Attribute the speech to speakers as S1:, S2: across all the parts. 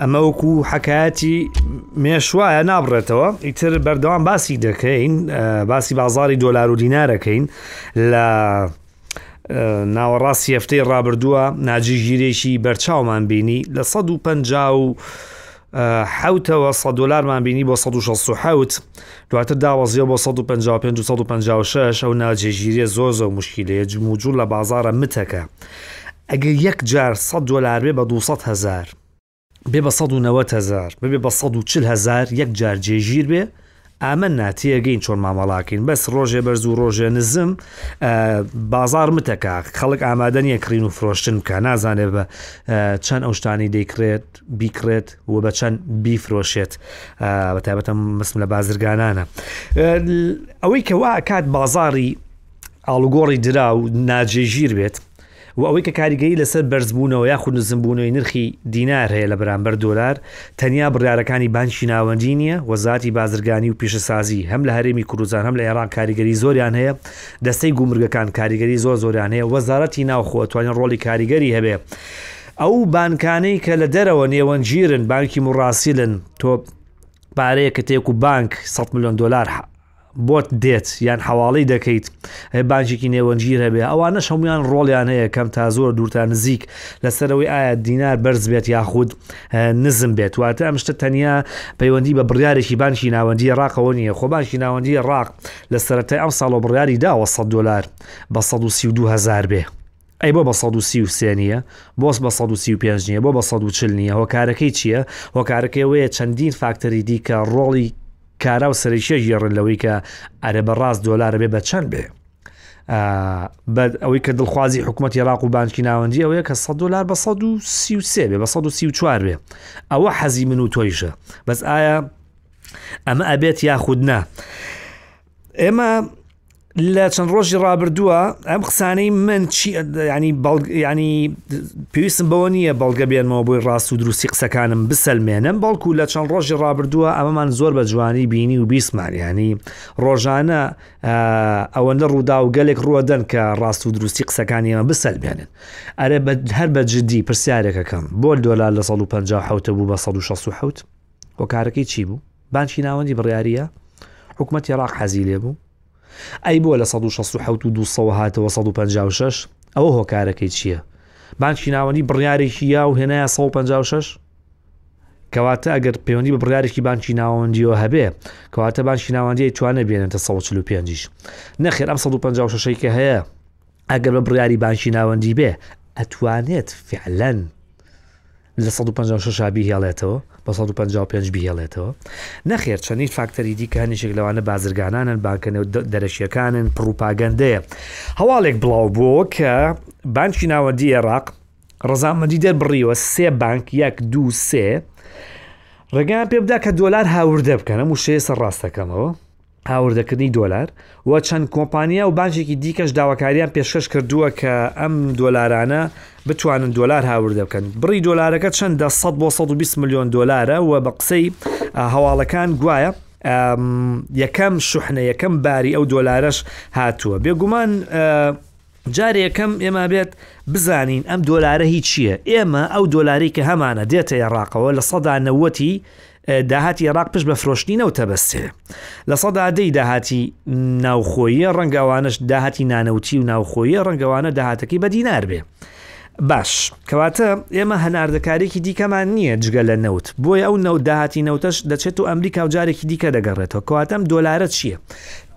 S1: ئەمە وەکو حەکایەتی مێشوایە نابڕێتەوە ئیتر بەردەوام باسی دەکەین باسی بازاری دۆلار و دینارەکەین لە ناوەڕاستی هەفتەی ڕابردووە ناجیگیرێکی بەرچاومان بینی لە 150 و حوتەوە 100 دلارمان بینی بۆ 1660 دواتر داوەزیەوە بۆ سەد و پەنجا و پێنج و سەد و پەنجا و شەش ئەو ناجێگیریە زۆر زۆر موشکیلەیە جموجوڵ لە بازارە متەکە ئەگەر یەک جار سەد دۆلار بێ بە دوو سەد هەزار بێ بە سەد و نەوەت هەزار ببێ بە سەد و چل هەزار یەک جار جێگیر بێ ئامن ناتیەگەین چۆن مامەڵاکەین بەس ڕۆژێ بەرز و ڕۆژێ نزم بازار متەکە خەڵک ئامادە نیە کڕین و فرۆشتن بکە نازانێ بە چەند ئەو شتانی دەیکرێت بیکڕێت و بە چەند بیفرۆشێت بە تابەتە مسم لە بازرگانانە ئەوەی کەوا کات بازاری ئاڵوگۆڕی درا و ناجێژیر بێت و ئەوەی کە کاریگەری لەسەر بەرزبوونەوە یاخود نزمبوونەوەی نرخی دینار هەیە لە بەرامبەر دۆلار تەنیا بڕارەکانی بانکی ناوەندی نییە وەزاتی بازرگانی و پیشەسازی هەم لە هەرێمی کوردستان هەم لە عێراق کاریگەری زۆریان هەیە دەستەی گومرگەکان کاریگەری زۆر زۆریان هەیە وەزارەتی ناوخۆ توانین ڕۆلی کاریگەری هەبێ ئەو بانکانەی کە لە دەرەوە نێوەندگیرن بانکی موڕاسیلن تۆ پارەیەکت هەیە و بانک 100 ملیۆن دلار بۆت دێت یان حواڵی دەکەیت هەیە بانکێکی نێوەندگیر هەبێ ئەوانە شەمیان ڕۆڵیان هەیە کەم تا زۆر دوورتا نزیک لەسەرەوەی ئایا دینار بەرز بێت یاخود نزم بێت واتە ئەم شتە تەنیا پەیوەندی بە بڕارێکی بانکی ناوەندی ڕاقەوە نیە خۆ بانکی ناوەندی ڕاق لە سەرەتای ئەم ساڵۆ بڕاری داوە 100 دلار بە 132 هزار بێ ئەی بۆ بە سەد و سی و سێ نییە بۆس بە سەد و سی و پێنج نییە بۆ بە سەد و چل نییە هۆکارەکەی چییە هۆکارەکەی وەیە چەندین فاکتەری دیکە ڕۆڵی کارا و سەرکیە ژێڕن لەوەی کە ئەرە بە ڕاست دۆلارە بێ بە چەند بێ بە ئەوەی کە دڵخوازی حکوومەت عێراق و بانکی ناوەندی ئەوەیە کە 100 دلار بە 133 بێ بە 134 بێ ئەوە حەزی من و تۆیشە بەس ئایا ئەمە ئەبێت یاخودنا ئێمە لە چەند ڕۆژی ڕابردووە ئەم قسانەی من ینی ینی پێویستم بەوە نییە بەڵگە بێنمەوە بۆی ڕاست و دروستی قسەکانم بسەلمێنم بەڵکو لە چەند ڕۆژی ڕابردووە ئەمەمان زۆر بە جوانی بینی و بیسمان ینی ڕۆژانە ئەوەندە ڕوودا و گەلێک ڕوەدەن کە ڕاست و دروستی قسەکانی ئەمە بسەلمێنن ئەرێ بە هەر بە جددی پرسیارێکەکەم بۆ دۆلار لە 1950 بوو بە 1960 و کارەکەی چی بوو؟ بانکی ناوەندی بڕیاریە حکوومەتی ڕاق حەزی لێ بوو ئەی بۆ لە 1970 و 200 هاتەوە 1956 ئەوە هۆکارەکەی چییە بانکی ناوەندی بڕیارێکی یا و هێنایە 1956 کەواتە ئەگەر پەیوەندی بە بڕارێکی بانکی ناوەندیەوە هەبێ کەواتە بانکی ناوەندی توانە بێنێتە 1945 نەخێر ئەم 1956 کە هەیە ئەگەر بە بڕیاری بانکی ناوەندی بێ ئەتوانێت فعلەن لە سەد و پەنجا و شەش بیهێڵێتەوە بە سەد و پەنجا و پێنج بیهێڵێتەوە نەخێر چەندین فاکتەری دیکە هەنیشێک لەوانە بازرگانانن بانکە نێو دەرەکیەکانن پڕوپاگەندەیە هەواڵێک بڵاو بووەوە کە بانکی ناوەندی عێراق ڕزامەندی دەربڕیوە سێ بانک یەک دو سێ ڕێگەیان پێ بدا کە دۆلار هاوردە بکەنە و شێ سەر ڕاستەکەمەوە هاوردەکردنی دۆلار و چەند کۆمپانیا و بانکێکی دیکەش داواکاریان پێشکەش کردووە کە ئەم دۆلارانە بتوانن دۆلار هاوردە بکەن بڕی دۆلارەکە چەندە 100 بۆ 120 میلیۆن دۆلارە و بە قسەی هەواڵەکان گوایە یەکەم شوحنە یەکەم باری ئەو دۆلارەش هاتووە بێگومان جارێ یەکەم ئێمە بێت بزانین ئەم دۆلارە هی چییە ئێمە ئەو دۆلاری کە هەمانە دێتە یاڕاقەوە لە سەدا نەوەتی داهاتی عێراق پشت بە فرۆشتنی نەوت دەبەستێ لە سەدا دەی داهاتی ناوخۆیە ڕەنگە ئەوانەش داهاتی نانەوتی و ناوخۆیە ڕەنگەوانە داهاتەکەی بە دینار بێ باش کەواتە ئێمە هەناردەکارێکی دیکەمان نییە جگە لە نەوت بۆیە ئەو نەوت داهاتی نەوتەش دەچێت و ئەمریکا و جارێکی دیکە دەگەڕێتەوە کەواتەم دۆلارە چییە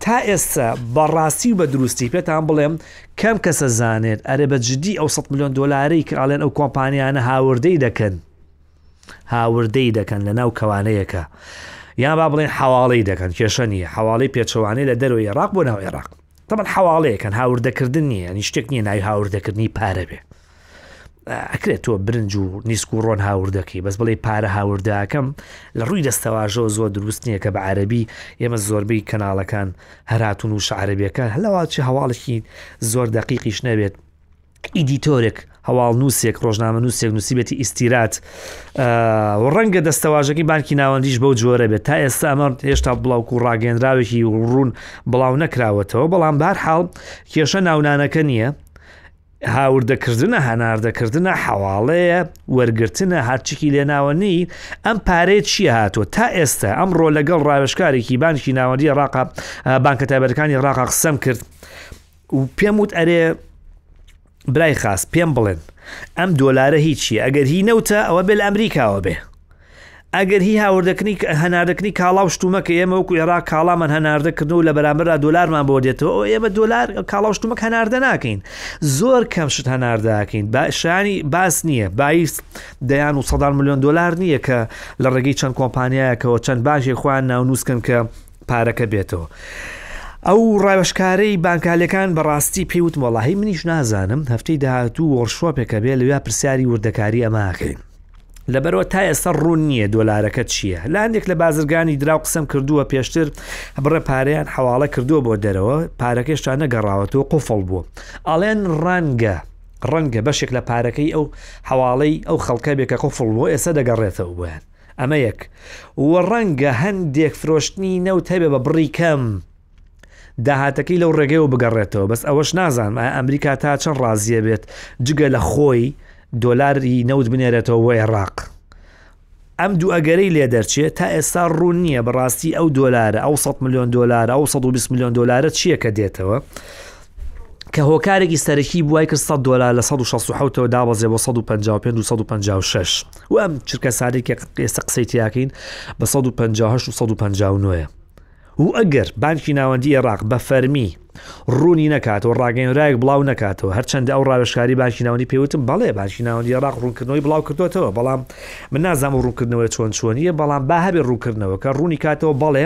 S1: تا ئێستا بەڕاستی و بە دروستی پێتان بڵێم کەم کەسە زانێت ئەرێ بە جددی ئەو 100 میلیۆن دلاری کراڵێن ئەو کۆمپانیانە هاوردەی دەکەن هاوردەی دەکەن لە ناو کەوانەیەکە یان با بڵێن حەواڵەی دەکەن کێشە نیە حەواڵی پێچەوانەی لە دەرەوەی عێراق بۆ ناو عێراق تەمەن حەواڵەیەکەن هاوردەکردن نیە ینی شتێک نیە ناوی هاوردەکردنی پارە بێ ئەکرێت تۆ برنج و نیسک و ڕۆن هاوردەکەی بەس بڵێ پارە هاوردەکەم لە ڕووی دەستەواژەوە زۆر دروست نییە کە بە عەربی ئێمە زۆربەی کەناڵەکان هەراتون و شعربیەکان هەلەواچی هەواڵێکی زۆر دەقیقیش نەبێت ئیدیتۆرێک، هەواڵنووسێک، ڕۆژنامەنووسێک نووسیبێتی ئیستیرات و ڕەنگە دەستەواژەکەی بانکی ناوەندیش بەو جۆرە بێت تا ئێستا ئەمە هێشتا بڵاوکو و ڕاگەنراوێکی ڕوون بڵاو نەکراوەتەوە بەڵام بار حاڵ کێشە ناونانەکە نییە هاوردەکردنە هەناردەکردنە حەواڵەیە وەرگتنە هەرچکی لێناوەنی ئەم پارەیە چی هاتووە تا ئێستا ئەم ڕۆ لەگەڵ ڕاوێشکارێکی بانکی ناوەندی ڕاقا بانکە تایبەتەکانی ڕاقا قسەم کرد و پێم وت ئەرێ برای خاس پێم بڵێن ئەم دۆلارە هیچی ئەگەر هی نەوتە ئەوە بێ لە ئەمریکاوە بێ ئەگەر هی هاوردەکردنی هەناردەکردنی کاڵا و شتومەکە ئێمە وەکو عێراق کاڵامان هەناردەکردن و لە بەرامبرا دۆلارمان بۆ دێتەوە ئەو ئێمە دۆلار کاڵا شتومەک هەناردە ناکەین زۆر کەم شت هەناردەکەین باشانی باس نییە بایست دەیان و سەدان میلیۆن دلار نییە کە لە ڕێگەی چەند کۆمپانیایەکەەوە چەند باشێ خۆیان ناونووسکن کە پارەکە بێتەوە ئەو ڕاوێشکارەی بانکالەکان بەڕاستی پێی وتم وەڵاهی منیش نازانم هەفتەی داهاتوو وۆرشۆپێکە بێ لەوێ پرسیاری وردەکاری ئەماکەین لەبەرەوە تا ئێستا ڕوون نییە دۆلارەکە چییە لە هەندێک لە بازرگانی دراو قسم کردووە پێشتر بڕە پارەیان حواڵە کردووە بۆ دەرەوە پارەکەشتا نەگەڕاوەتەوە قوفڵ بوو ئەڵێن ڕەنگە ڕەنگە بەشێک لە پارەکەی ئەو حواڵەی ئەو خەڵکە بێکە قوفڵ بۆ ئێستا دەگەڕێتەوە بۆیان ئەمە یەک و ڕەنگە هەندێک فرۆشتنی نەوت هەبێ بە بڕی کەم داهاتەکەی لەو ڕێگەیەوە بگەڕێتەوە بەس ئەوەش نازانم ئەمریکا تا چەند ڕازیە بێت جگە لە خۆی دۆلاری نەوت بنێرێتەوە بۆ عێراق ئەم دوو ئەگەرەی لێ دەرچێت تا ئێستا ڕوون نییە بەڕاستی ئەو دۆلارە ئەو 100 میلیۆن دلار ئەو 120 میلیۆن دلارە چییە کە دێتەوە کە هۆکارێکی سەرەکی بووای کرد 100 دلار لە 1960ەوە دابەزێ بۆ 1556 و ئەم چرکەساری کە ئێستا قسەی تیاکەین بە 1559 و ئەگەر بانکی ناوەندی عێراق بە فەرمی ڕوونی نکاتەوە ڕاگەنراایك بڵاو نکاتەوە هەرچەندە ئەو ڕاوشکاری باشی ناونی پێوتم بەڵێ باشی ناوەندی ڕاق ڕوونکردنەوەی بڵاو کردوێتەوە بەڵام من نازام و ڕوونکردنەوە چۆن چۆنیە بەڵام با هەبێ ڕوونکردنەوە کە ڕوونی کاتەوە بەڵێ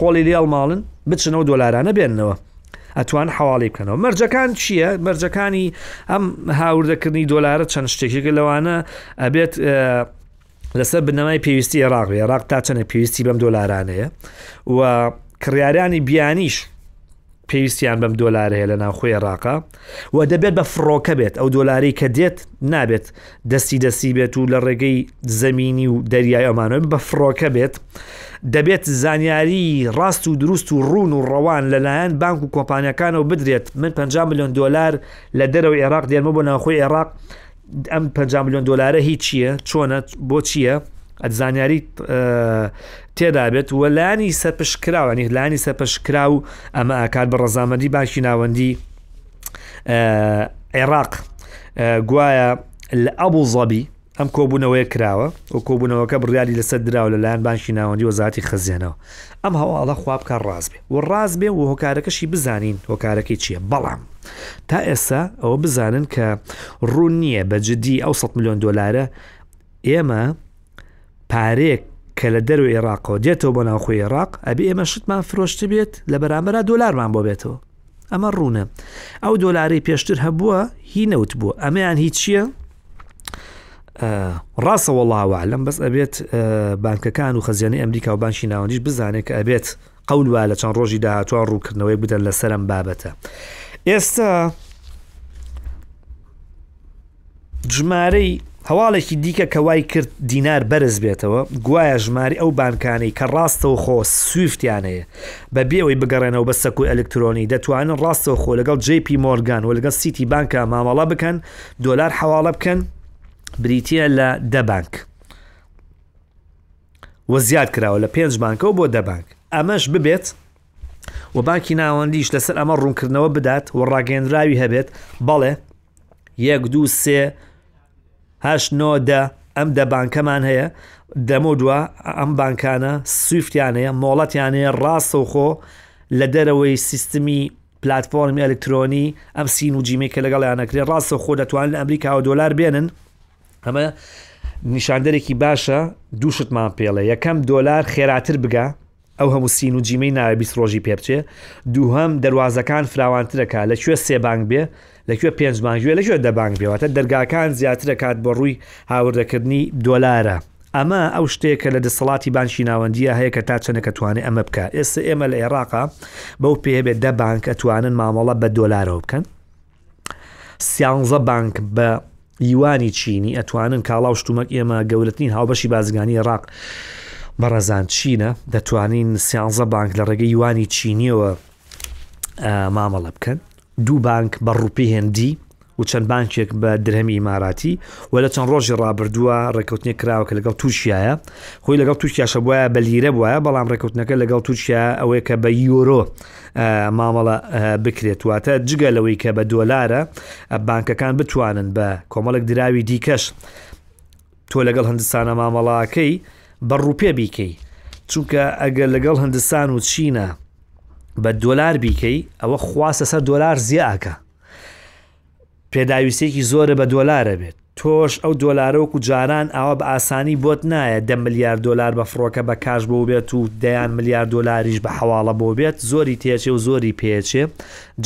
S1: قۆڵی لێڵ ماڵن بچنەوە دۆلارانە بێننەوە ئەتوان حواڵی بکەنەوە مەرجەکان چییە مەرجەکانی ئەم هاوردەکردنی دۆلارە چەند شتێکێکە لەوانە ئەبێت لەسەر بنەمای پێویستی عێراق عێراق تا چەنە پێویستی بەم دۆلارانەیە و کڕیارانی بیانیش پێویستیان بەم دۆلارە هەیە لە ناوخۆی عێراقا و دەبێت بە فڕۆکە بێت ئەو دۆلاری کە دێت نابێت دەستی دەستی بێت و لە ڕێگەی زەمینی و دەریای ئەمانەوە بە فڕۆکە بێت دەبێت زانیاری ڕاست و دروست و ڕوون و ڕەوان لەلایەن بانک و کۆپانیەکانەوە بدرێت من 50 میلیۆن دلار لە دەرەوە عێراق دێنمە بۆ ناوخۆی عێراق ئەم پ میلیۆن دلارە هی چییە چۆنە بۆ چییە ئەزانیاری تێدابێت وەلانی سەرپشکراوانی لانی سەرپشکرا و ئەمە ئاکات بە ڕەزامەندی باشی ناوەندی عێراق گوایە لە ئەبوو زەبی ئەم کۆبوونەوەی کراوە و کۆبوونەوەکە بڕیاری لەسەر دراوە لەلایەن بانکی ناوەندی وەزاتی خەزیێنەوە ئەم هەواڵە خوا بکا ڕاست بێ و ڕاست بێ و هۆکارەکەشی بزانین هۆکارەکەی چیە بەڵام تا ئێستا ئەوە بزانن کە ڕوون نییە بە جدی ئەو 100 میلیۆن دۆلارە ئێمە پارێک کە لە دەرو عێراقەوە دێتەوە بۆ ناوخۆی عێراق ئەبێ ئێمە شتمان فرۆشت بێت لە بەرامبەرا دۆلارمان بۆ بێتەوە ئەمە ڕوونە ئەو دۆلاری پێشتر هەبووە هی نەوت بووە ئەمەیان هیچیە ڕاستە وەڵاوەعلم بەس ئەبێت بانکەکان و خەزیێنی ئەمریکا و بانشی ناوەندیش بزانێت کە ئەبێت قەول وە لە چەند ڕۆژی داهاتوە ڕووکردنەوەی بدەن لە سەرم بابەتە ئێستا ژمارەی هەواڵێکی دیکە کە وای کرد دینار بەرز بێتەوە گوایە ژماری ئەو بانکانەی کە ڕاستەوە خۆ سویفتیانەیە بە بێەوەی بگەڕێنەوە بە سەکوی ئەلکترۆنی دەتوانن ڕاستەوە خۆ لەگەڵ جیپی مۆرگان و لەگەڵ سیتی بانکە مامەڵە بکەن دۆلار حواڵە بکەن بریتە لە دە بانک وە زیاد کراوە لە پێنج بانکەوە بۆ دە بانک ئەمەش ببێت و بانکی ناوەندیش لەسەر ئەمە ڕوونکردنەوە بدات و ڕاگەندراوی هەبێت بەڵێ یەک دو سێ هەش نۆ دە ئەم دە بانکەمان هەیە دەمە دووە ئەم بانکانە سویفتیانەیە مۆڵەتیانەیە ڕاستەوخۆ لە دەرەوەی سیستمی پلاتفۆرمی ئەلکترۆنی ئەم سین و جیمەی کە لەگەڵیان نەکرێت ڕاستە خۆ دەتوان لە ئەمریکاوە دۆلار بێنن ئەمە نیشاندەرێکی باشە دووشتمان پێڵێ یەکەم دۆلار خێراتر بگە ئەو هەموو سین و جیمەی ناوێ بیست ڕۆژی پێبچێ دووهەم دەواازەکان فراوانترەکە لە کوێ سێبانگ بێ لەکوێ پێنج بانک بێ لەکوێ دە بانک بێ واتە دەرگاکان زیاتر ئەکات بۆ ڕووی هاوردەکردنی دۆلارە ئەمە ئەو شتێک کە لە دەسەڵاتی بانکی ناوەندیە هەیە کە تا چەنەکە توانێت ئەمە بکە ئێستا ئێمە لە عێراقا بەو پێ بێت دە بانک ئەتوانن مامەڵە بە دۆلارەوە بکەن سیانزە بانک بە یوانی چینی ئەتوانن کاڵا و شتومەک ئێمە گەورەترین هاوبەشی بازگانی عێراق بەڕێزان چینە دەتوانین سیانزە بانک لە ڕێگە یوانی چینیەوە مامەڵە بکەن دوو بانک بە ڕوپی هندی و چەند بانکێک بە درهەمی ئیماراتی و لە چەند ڕۆژی ڕابردووە ڕێکوتنێک کراوە کە لەگەڵ تورکیاە خۆی لەگەڵ تورکیاشە بواە بە لیرە بواە بەڵام ڕێکوتنەکە لەگەڵ تورکیا ئەوەیە کە بە یۆرۆ مامەڵە بکرێت واتە جگە لەوەی کە بە دۆلارە بانکەکان بتوانن بە کۆمەڵک دراوی دیکەش تۆ لەگەڵ هندستانە مامەڵاکەی بە ڕوپێ بیکەی چونکە ئەگەر لەگەڵ هندستان و چینە بە دۆلار بیکەی ئەوە خواستە سەر دۆلار زیاکە پێداویستێکی زۆرە بە دۆلارە بێت تۆش ئەو دۆلارۆک و جاران ئاوا بە ئاسانی بۆت نایە دە ملیار دلار بە فڕۆکە بە کاش بۆ بێت و دەیان ملیار دلاریش بە حواڵە بۆ بێت زۆری تێچێ و زۆری پێچێ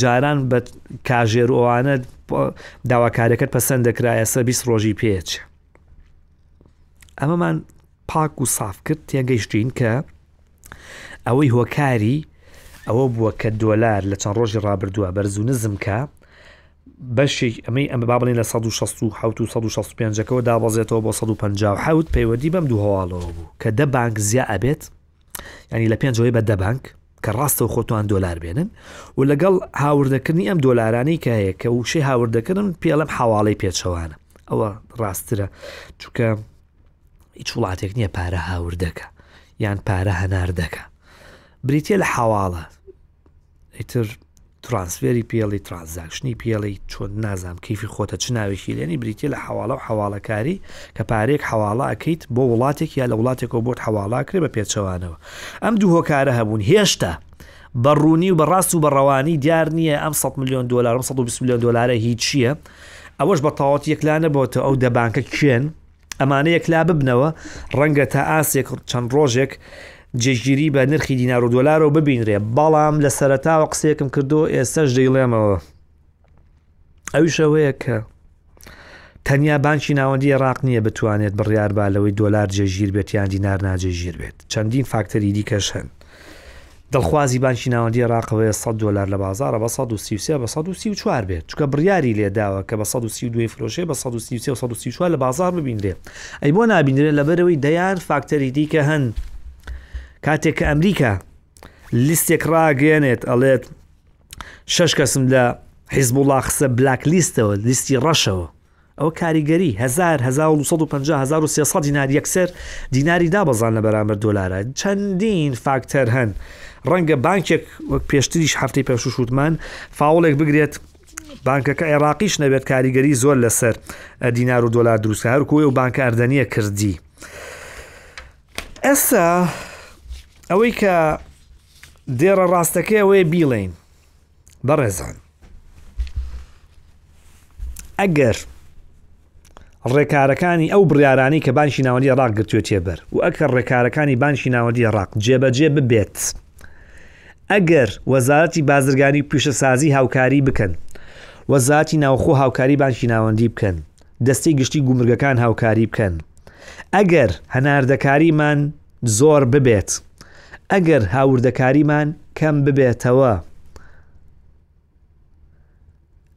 S1: جاران بە کاژێر ئەوانە داواکاریەکەت پەسەند دەکرایە سەر بیست ڕۆژی پێچ ئەمەمان پاک و ساف کرد تێگەیشتین کە ئەوەی هۆکاری ئەوە بووە کە دۆلار لە چەند ڕۆژی ڕابردووە بەرزو نزمکە بەشێک ئەمەی ئەمە با بڵێن لە 1965ەکەەوە دابەزێتەوە بۆ 1950 پەیوەدی بەم دوو هەواڵەوە بوو کە دە بانک زیاد ئەبێت ینی لە پێنجەوەی بە دەبانک کە ڕاستەوە خۆتوان دۆلار بێنن و لەگەڵ هاوردەکردنی ئەم دۆلارانەی کە هەیە کە وشەی هاوردەکردن پێڵم حواڵەی پێچەوانە ئەوە ڕاسترە چونکە هیچ وڵاتێک نییە پارە هاوردەکە یان پارە هەناردەکە بریتە لە حواڵە ئیتر ترانسفێری پێڵی ترانزاکشنی پێڵی چۆن نازام کیفی خۆتە چ ناوێکی لێنی بریتە لە حواڵە و حواڵەکاری کە پارێک حواڵە ئەکەیت بۆ وڵاتێک یا لە وڵاتێکەوە بۆت حواڵاکرێ بە پێچەوانەوە ئەم دوو هۆکارە هەبوون هێشتا بەڕوونی و بەڕاست و بەڕەوانی دیار نییە ئەم 100 میلیۆن دلار 120 میلیۆن دلارە هیچ چییە ئەوەش بە تاوەت یەکلانە بۆتە ئەو دەبانکە کوێن ئەمانە یەکلا ببنەوە ڕەنگە تا ئاسێک چەند ڕۆژێک جێگیری بە نرخی دینار و دۆلارەوە ببینرێ بەڵام لە سەرتاوە قسێکم کردو ئێستش دەیڵێمەوە ئەوشەوەیە کە تەنیا بانکی ناوەندی عێراق نییە بتوانێت بڕیار بالەوەی دۆلار جێژیر بێت یان دینار ناجێژیر بێت چەندین فاکتەری دیکەش هەن دڵخوازی بانکی ناوەندی عێراقەوەیە سەد دۆلار لە بازاڕە بە سەد و سی و سێ بە سەد و سی و چوار بێت، چونکە بڕیاری لێداوە کە بە سەد و سی و دوو ئەیفرۆشێ بە سەد و سی و سێ و سەد و سی و چوار لە بازاڕ ببینرێ، ئەی بۆ نابینرێ لەبەرئەوەی دەیان فاکتەری دیکە هەن کاتێک کە ئەمریکا لیستێک ڕاگەیەنێت ئەڵێت شەش کەسم لە حیزبوڵا خستە بلاک لیستەوە لیستی ڕەشەوە ئەوە کاریگەری هەزار هەزار و دوو سەد و پەنجا هەزار و سێ سەد دینار یەکسەر دیناری دابەزان لە بەرامبەر دۆلارە چەندین فاکتەر هەن ڕەنگە بانکێک وەک پێشتریش هەفتەی پێش و شووتمان فاوڵێک بگرێت بانکەکە عێراقیش نەبێت کاریگەری زۆر لەسەر دینار و دۆلار دروستکە هەرکوی و بانکە ئەردەنیە کردی ئێستا ئەوەی کە دێڕە ڕاستەکەی ئەوەیە بیڵین بەڕێزان ئەگەر ڕێکارەکانی ئەو بڕارانەی کە بانکی ناوەندی عراق گرتوێتێ بەر و ئەکە ڕێکارەکانی بانکی ناوەندی عراق جێبەجێ ببێت ئەگەر وەزارەتی بازرگانی و پیشەسازی هاوکاری بکەن وەزاتی ناوخۆ هاوکاری بانکی ناوەندی بکەن دەستی گشتی گومرگەکان هاوکاری بکەن ئەگەر هەناردەکاریمان زۆر ببێت ئەگەر هاوردەکاریمان کەم ببێتەوە.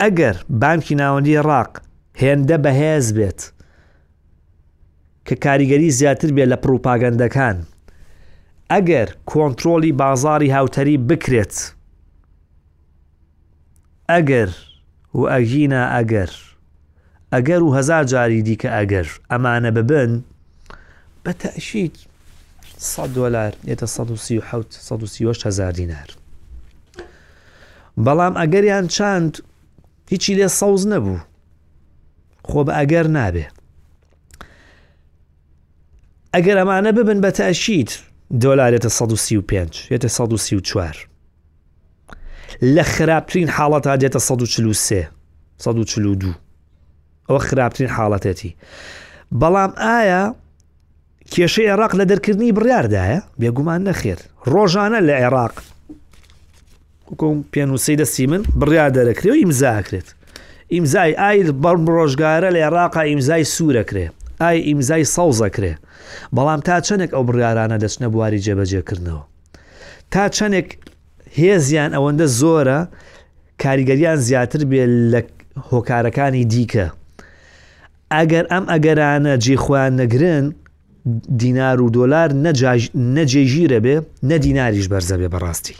S1: ئەگەر بانکی ناوەندی عێراق هێندە بەهێز بێت کە کاریگەری زیاتر بێت لە پڕوپاگەندەکان ئەگەر کۆنترۆڵی بازاری هاوتەریب بکرێت ئەگەر و ئەگینا ئەگەر ئەگەر و هەزار جاری دیکە ئەگەر ئەمانە ببن بە تەشید 100 دلار یێتە 1970 هزار دینار بەڵام ئەگەریان چاند هیچی لێ سەوز نەبوو خۆ بە ئەگەر نابێ ئەگەر ئەمانە ببن بە تەشید دۆلارێتە 135 یێتە 1940 لە خراپترین حاڵەتا دێتە 143 142 ئەوە خراپترین حاڵەتێتی بەڵام ئایا کێشە عێراق لە دەرکردنی بڕاردایە بێگومان نەخێر ڕۆژانە لە عێراق وکم پێنووسی دەستی من بڕیار دەرەکرێ و ئیمزاکرێت ئیمزای ئایر بەڵم ڕۆژگارە لە عێراقا ئیمزای سوورەکرێ ئای ئیمزای سەوزەکرێ بەڵام تا چەندێک ئەو بڕارانە دەچنە بواری جێبەجێکردنەوە تا چەندێک هێزیان ئەوەندە زۆرە کاریگەریان زیاتر بێ لە هۆکارەکانی دیکە ئەگەر ئەم ئەگەرانە جێخوان نەگرن دینار و دۆلار نەجێژیرە بێ نە دیناریش بەرزە بێ بەڕاستی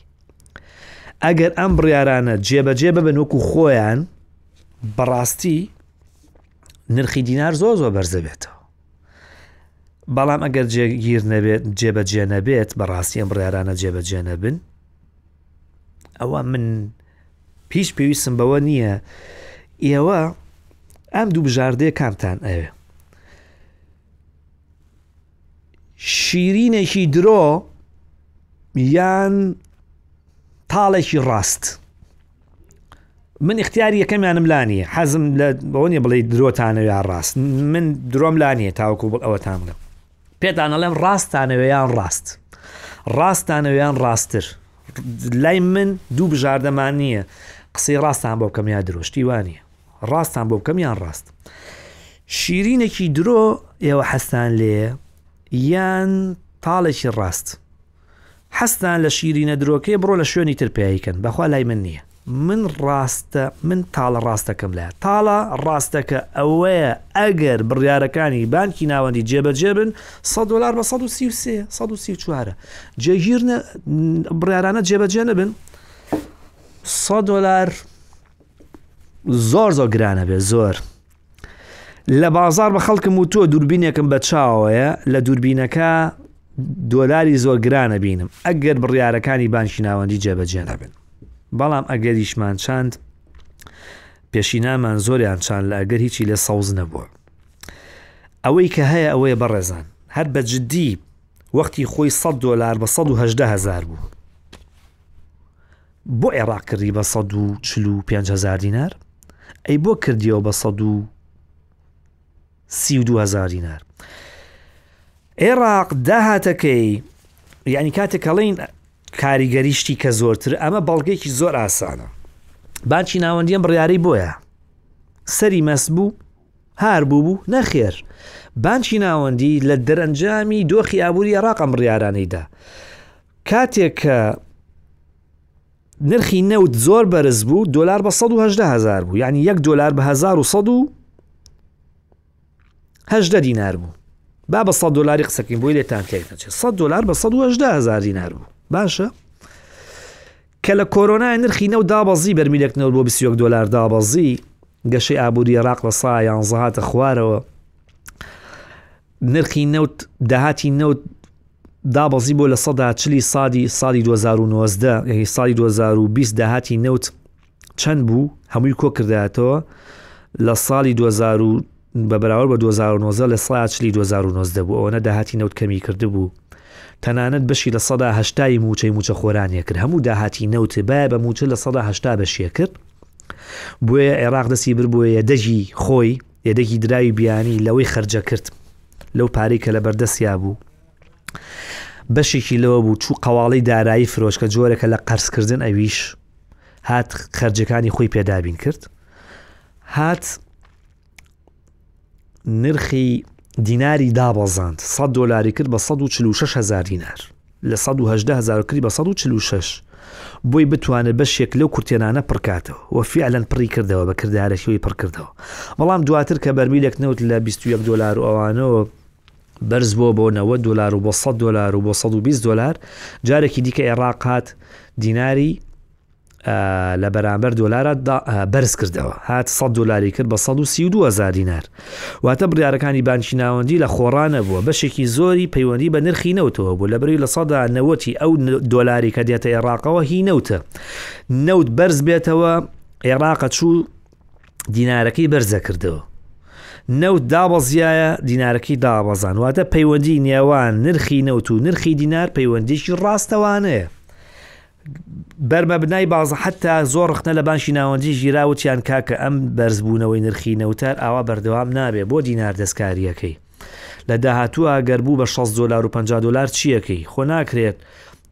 S1: ئەگەر ئەم بڕیارانە جێبەجێ ببن وەکو خۆیان بەڕاستی نرخی دینار زۆر زۆر بەرزە بێتەوە بەڵام ئەگەر جێگیر نەبێت جێبەجێ نەبێت بەڕاستی ئەم بڕارانە جێبەجێ نەبن ئەوە من پیش پێویستم بەوە نییە ئێوە ئەم دوو بژاردەیە کامتان ئەوێ شیرینێکی درۆ یان تاڵێکی ڕاست من اختیاری یەکەمیانم لا نییە حەزم لە بەوە نیە بڵێ درۆتانە یا ڕاست من درۆم لا نییە تاوەکو بڵ ئەوەتان بڵێم پێتان ئەڵێم ڕاستانەوەیان ڕاست ڕاستانەوەیان ڕاستتر لای من دوو بژاردەمان نییە قسەی ڕاستان بۆ بکەم یا درۆشتی وانە ڕاستان بۆ بکەم یان ڕاست شیرینێکی درۆ ئێوە حەستان لێ یان تاڵێکی ڕاست حەزتان لە شیرینە درۆکەیە بڕۆ لە شوێنی تر پیایی کەن بەخوا لای من نییە من ڕاستە من تاڵە ڕاستەکەم لە تاڵە ڕاستەکە ئەوەیە ئەگەر بڕیارەکانی بانکی ناوەندی جێبەجێبن 100 دلار بە 133 134 جێگیر بڕارانە جێبەجێ نەبن 100 دلار زۆر زۆر گرانە بێ زۆر لە بازار بە خەڵکم و تۆ دووربینێکم بە چاوەیە لە دووربینەکە دۆلاری زۆر گرانە بینم ئەگەر بڕیارەکانی بانکی ناوەندی جێبەجێ نەبن بەڵام ئەگەریشمان چاند پێشینامان زۆریان چاند لە ئەگەر هیچی لە سەوز نەبووە ئەوەی کە هەیە ئەوەیە بەڕێزان هەر بە جددی وەختی خۆی 100 دلار بە 1970 هزار بوو بۆ عێراق کردی بە 145 هزار دینار ئەی بۆ کردیەوە بە 132 هزار دینار عێراق داهاتەکەی یعنی کاتێک کەڵین کاریگەریشتی کە زۆرتر ئەمە بەڵگێکی زۆر ئاسانە بانکی ناوەندیان بڕیاری بۆیە سەری مەس بوو هار بوو بوو نەخێر بانکی ناوەندی لە دەرەنجامی دۆخی ئابووری عێراقم بڕیارانەیدا کاتێک کە نرخی نەوت زۆر بەرز بوو دلار بە 1970هزار بوو یعنی یەک دلار بە 1970 دینار بوو با بە 100 دلاری قسەکەین بۆی لێتان تێک نەچێت 100 دلار بە 1970هزار دینار بوو باشە کە لە کۆرۆنای نرخی نەو دابەزی بەرمیلێک نەوت بۆ 20 دلار دابەزی گەشەی ئابووری ڕاق لە سا یانزەهاتە خوارەوە نرخی نەوت داهاتی نەوت دابەزی بۆ لە سەدا چلی سادی ساڵی 2019 یعنی ساڵی 2020 داهاتی نەوت چەند بوو هەمووی کۆکردایەتەوە لە ساڵی 2000 بە بەراورد بە 2009 لە سا چلی 2009 بوو ئەوەنە داهاتی نەوت کەمی کرد بوو تەنانەت بەشی لە سەدا هەشتایی موچەی موچە خۆرانە کرد هەموو داهاتی نەوتێ باە بە موچە لە سەدا هەشتا بەشیە کرد بۆیە عێراق دەستی بر بۆیە دەژی خۆی یەدەگی دراوی بیانی لەوەی خەرجە کرد لەو پارەی کە لە بەردەستیا بوو بەشێکی لەوە بوو چوو قەواڵی دارایی فرۆشکە جۆرەکە لە قەرزکردن ئەویش هات خەرجەکانی خۆی پێدابین کرد هات نرخی دیناری دابەزاند 100 دلاری کرد بە 146 هزار دینار لە سەد و هەژدە هەزار کردی بە سەد و چل و شەش بۆی بتوانێت بەشێک لەو کورتێنانە پڕکاتەوە و فیعلەن پڕی کردەوە بە کردارەکەوەی پڕکردەوە بەڵام دواتر کە بەرمیلێک نەوت لە بیست و یەک دۆلار و ئەوانەوە بەرز بۆ بۆ نەوەد دۆلار و بۆ سەد دۆلار و بۆ سەد و بیست دۆلار جارێکی دیکە عێراق هات دیناری لە بەرامبەر دۆلارە بەرز کردەوە هات 100 دلاری کرد بە 132 دینار واتە بڕارەکانی بانکی ناوەندی لە خۆڕانە بووە بەشێکی زۆری پەیوەندی بە نرخی نەوتەوە بوو لە بری لە سەدا نەوەتی ئەو دۆلاری کە دێتە عێراقەوە هی نەوتە نەوت بەرز بێتەوە عێراقە چوو دینارەکەی بەرزە کردەوە نەوت دابەزیایە دینارەکەی دابەزان واتە پەیوەندی نێوان نرخی نەوت و نرخی دینار پەیوەندیشی ڕاستەوانەیە بەرمەبنای بازە حتا زۆر رخنە لە بانکی ناوەندی گیرا وتیان کاکە ئەم بەرزبوونەوەی نرخی نەوتار ئاوا بەردەوام نابێ بۆ دینار دەستکارییەکەی لە داهاتووە گەر بوو بە 6 دلار و 50 دلار چیەکەی خۆ ناکرێت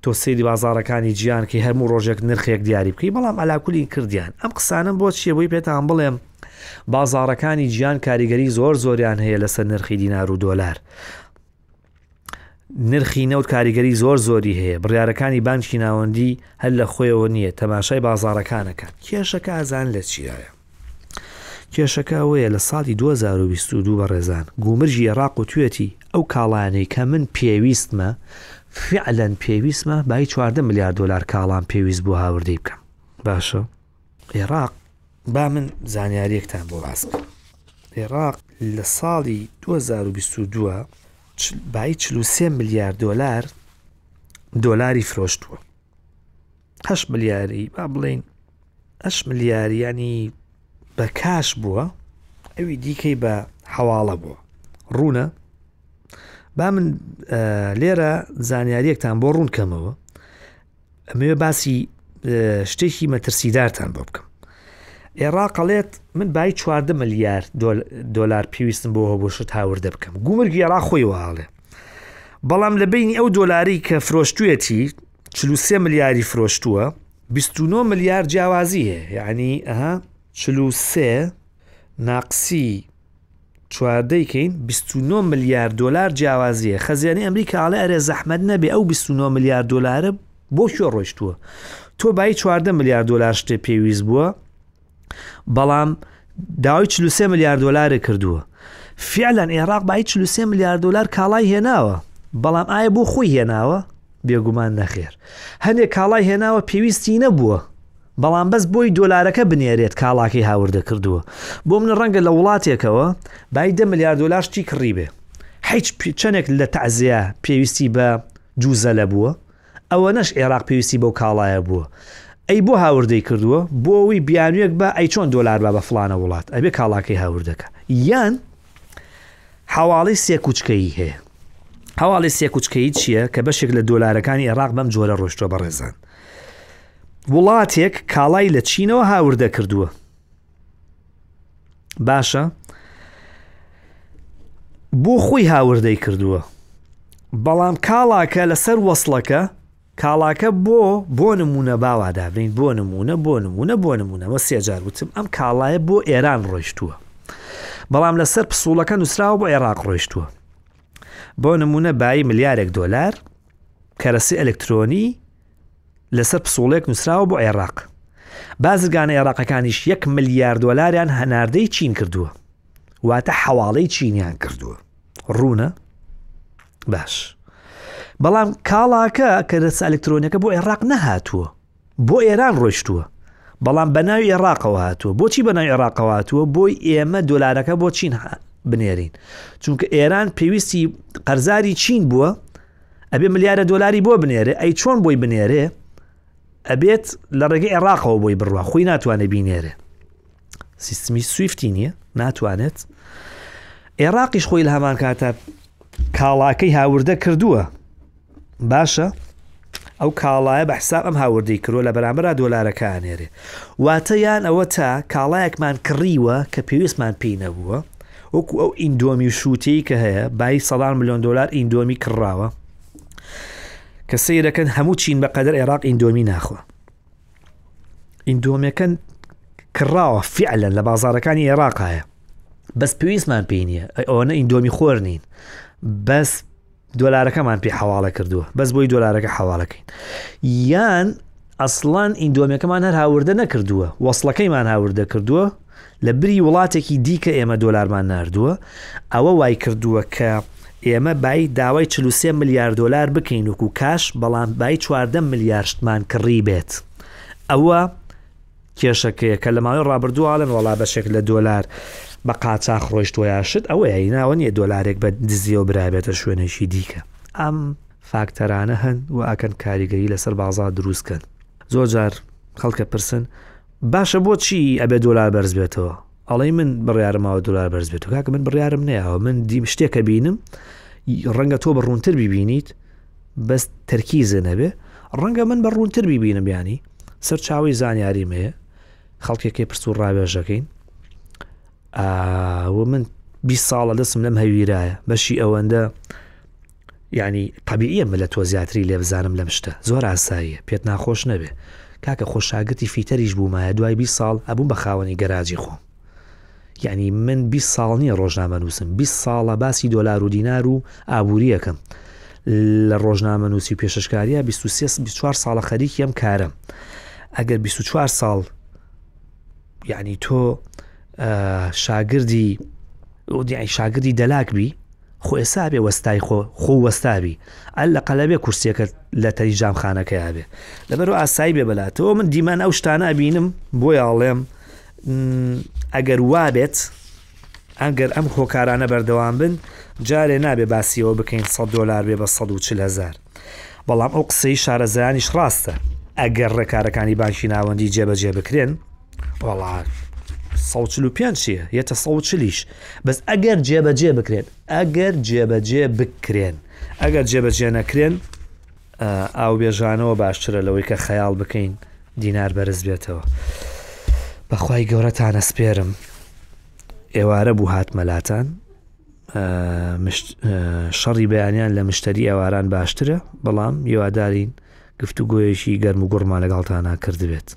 S1: تۆ سەیری بازارەکانی جیان کە هەموو ڕۆژێک نرخێک دیاری بکەی بەڵام ئەلاکولی کردیان ئەم قسانم بۆ چیە بۆی پێتان بڵێم بازارەکانی جیان کاریگەری زۆر زۆریان هەیە لەسەر نرخی دینار و دۆلار نرخی نەوت کاریگەری زۆر زۆری هەیە بڕارەکانی بانکی ناوەندی هەر لە خۆیەوە نییە تەماشای بازارەکانەکان کێشەکە ئازان لە چیایە کێشەکە ئەوەیە لە ساڵی 2022 بەڕێزان گومرجی عێراق و توێتی ئەو کاڵانەی کە من پێویستمە فعلەن پێویستمە بای چواردە ملیار دلار کاڵان پێویست بۆ هاوردەی بکەم باشە ئێراق با من زانیاریەکتان بۆ باس بکەم ئێراق لە ساڵی 2022 بای 43 ملیار دلار دۆلاری فرۆشتووە هەش ملیاری با بڵین ئەش ملیاریانی بە کاش بووە ئەوی دیکەی بە حواڵە بووە ڕوونە با من لێرە زانیاریەکتان بۆ ڕوونکەمەوە ئەمەوێ باسی شتێکی مەترسیدارتان بۆ بکەم عێراقەڵێت من بای چواردە ملیار دلار پێویستم بۆ هەبوو شت هاوردە بکەم گومرگی عێرا خۆی واڵێ بەڵام لە بینی ئەو دۆلاری کە فرۆشتویەتی 43 ملیاری فرۆشتووە 29 ملیار جیاوازی هەیە یعنی ئەها 43 ناقسی چواردەی کەین 29 ملیار دلار جیاوازیە خەزیانی ئەمریکا ئاڵێ ئەرێ زەحمت نەبێ ئەو 29 ملیار دلارە بۆ شوێ ڕۆشتووە تۆ بای چواردە ملیار دلار شتێ پێویست بووە بەڵام داوای 43 ملیار دلارە کردووە فعلەن عێراق بای 43 ملیار دلار کاڵای هێناوە بەڵام ئایا بۆ خۆی هێناوە بێگومان نەخێر هەندێک کاڵای هێناوە پێویستی نەبووە بەڵام بەس بۆی دۆلارەکە بنێرێت کاڵاکەی هاوردە کردووە بۆ منە ڕەنگە لە وڵاتێکەوە بای دە ملیار دۆلار شتی کڕی بێ حیچ چەندێک لە تەعزەیە پێویستی بە جوزە لە بووە ئەوە نەش عێراق پێویستی بەو کاڵایە بووە ئەی بۆ هاوردەی کردووە بۆ ئەوی بیانوێک بە ئەی چۆن دۆلار بە بە فلانە وڵات ئەبێ کاڵاکەی هاوردەکە یان حواڵی سێکوچکەی هەیە هەواڵی سێکوچکەی چییە کە بەشێک لە دۆلارەکانی عێراق بەم جۆرە ڕۆشتوە بەڕێزان وڵاتێک کاڵای لە چینەوە هاوردە کردووە باشە بۆ خۆی هاوردەی کردووە بەڵام کاڵاکە لەسەر وەصلەکە کاڵاکە بۆ بۆ نمونە باوا دابرین بۆ نمونە بۆ نمونە بۆ نمونەوە سێجار وتم ئەم کاڵایە بۆ ئێران ڕۆیشتووە بەڵام لەسەر پسوڵەکە نووسراوە بۆ عێراق ڕۆیشتووە بۆ نمونە بایی ملیارێک دۆلار کەرەسی ئەلکترۆنی لەسەر پسوڵێک نووسراوە بۆ عێراق بازرگانە عێراقەکانیش یەک ملیار دۆلاریان هەناردەی چین کردووە واتە حواڵەی چینیان کردووە ڕوونە باش بەڵام کاڵاکە کە دەسە ئەلکترۆنەکە بۆ عێراق نەهاتووە بۆ ئێران ڕۆشتووە بەڵام بە ناوی عێراقەوە هاتووە بۆچی بە ناوی عێراقەوە هاتووە بۆی ئێمە دۆلارەکە بۆ چین بنێرین چونکە ئێران پێویستی قەرزاری چین بووە ئەبێ ملیارە دۆلاری بۆ بنێرێ ئەی چۆن بۆی بنێرێ ئەبێت لە ڕێگە عێراقەوە بۆی بڕوا خۆی ناتوانێت بینێرێ سیستمی سویفتی نییە ناتوانێت عێراقیش خۆی لە هەمان کاتە کاڵاکەی هاوردە کردووە باشە ئەو کاڵایە بە حساب ئەم هاوردەی کرۆ لە بەرامبرا دۆلارەکانێرێ واتە یان ئەوە تا کاڵایەکمان کڕیوە کە پێویستمان پێی نەبووە وەکو ئەو ئیندۆمی و شووتەی کە هەیە بای سەدان ملیۆن دلار ئیندۆمی کڕاوە کە سیرەکەن هەموو چین بەقەدر عێراق ئیندۆمی ناخوا ئیندۆمەکەن کڕاوە فعلەن لە بازارەکانی عێراقایە بەس پێویستمان پێی نییە ئەوەنە ئیندۆمی خۆر نین بەس دۆلارەکەمان پێ حواڵە کردووە بەس بۆی دۆلارەکە حواڵەکەین یان ئەسڵان ئیندۆمیەکەمان هەر هاوردە نەکردووە وەصلەکەیمان هاوردە کردووە لە بری وڵاتێکی دیکە ئێمە دۆلارمان نردووە ئەوە وای کردووە کە ئێمە بای داوای 43 ملیار دلار بکەین وکو کاش بەڵام بای چواردە ملیارشتمان کڕی بێت ئەوە کێشەکەیە کە لە ماوەی ڕابردوو ئالن وەڵا بەشێک لە دۆلار بە قاچاخ ڕۆیشتوەیە شت ئەوەیە هیناوە نیە دۆلارێک بە دزیەوە برابێتە شوێنێکی دیکە ئەم فاکتەرانە هەن و ئەکەن کاریگەری لەسەر بازار دروستکەن زۆر جار خەڵکە پرسن باشە بۆچی ئەبێ دۆلار بەرز بێتەوە ئەڵێی من بڕارم ماوە دلار بەرز بێت و کاکە من بڕارم نیاوە من دیم شتێکە بینم ڕەنگە تۆ بە ڕوونتر ببینیت بەس تەرکیزە نەبێ ڕەنگە من بە ڕوونتر ببینم بیانی سەرچاوی زانیاریمەیە خەڵکێکی پرس و ڕاوێژەکەین و من 20 ساڵە دەسم لەم هەویرایە بەشی ئەوەندە یانی تەبیعیە مە لە تۆ زیاتری لێ بزانم لەم شتە زۆر ئاساییە پێت ناخۆش نەبێ کاکە خۆ شاگرتی فیتەریش بوومایە دوای بیست ساڵ ئەبووم بە خاوەنی گەراجی خۆم یعنی من بیست ساڵ نییە ڕۆژنامە نووسم بیست ساڵە باسی دۆلار و دینار و ئابووریەکەم لە ڕۆژنامە نووسی و پێششکاریە 24 ساڵە خەریکی ئەم کارم ئەگەر 24 ساڵ یعنی تۆ شاگردی شاگردی دەلاک بی خۆ ئێستا بێ وەستای خۆ خۆ وەستابی ئەل لە قەلەبێ کورسیەکە لە تەری جامخانەکەیا بێ لەبەر ئاسایی بێ بەلاتەوە من دیمان ئەو شتانە بینم بۆ یاڵێم ئەگەر وابێت ئەگەر ئەم هۆکارانە بەردەوام بن جارێ نابێ باسی ئەوە بکەین سە دۆلار بێ بە سە چل هزار بەڵام ئەو قسەی شارەزایانیش ڕاستە ئەگەر ڕێکارەکانی بانکی ناوەندی جێبەجێ بکرێن وڵات 145 چیە یەتە 140لیش بەس ئەگەر جێبەجێ بکرێت ئەگەر جێبەجێ بکرێن ئەگەر جێبەجێ نەکرێن ئاوبێژانەوە باشترە لەوەی کە خەیاڵ بکەین دینار بەرز بێتەوە بەخوای گەورەتانە سپێرم ئێوارە بوو هاتمە لاتان شەڕی بەیانیان لە مشتری ئێواران باشترە بەڵام یوادارین گفتوگوۆیەکی گەرم و گوڕمان لەگەڵتانە کردبێت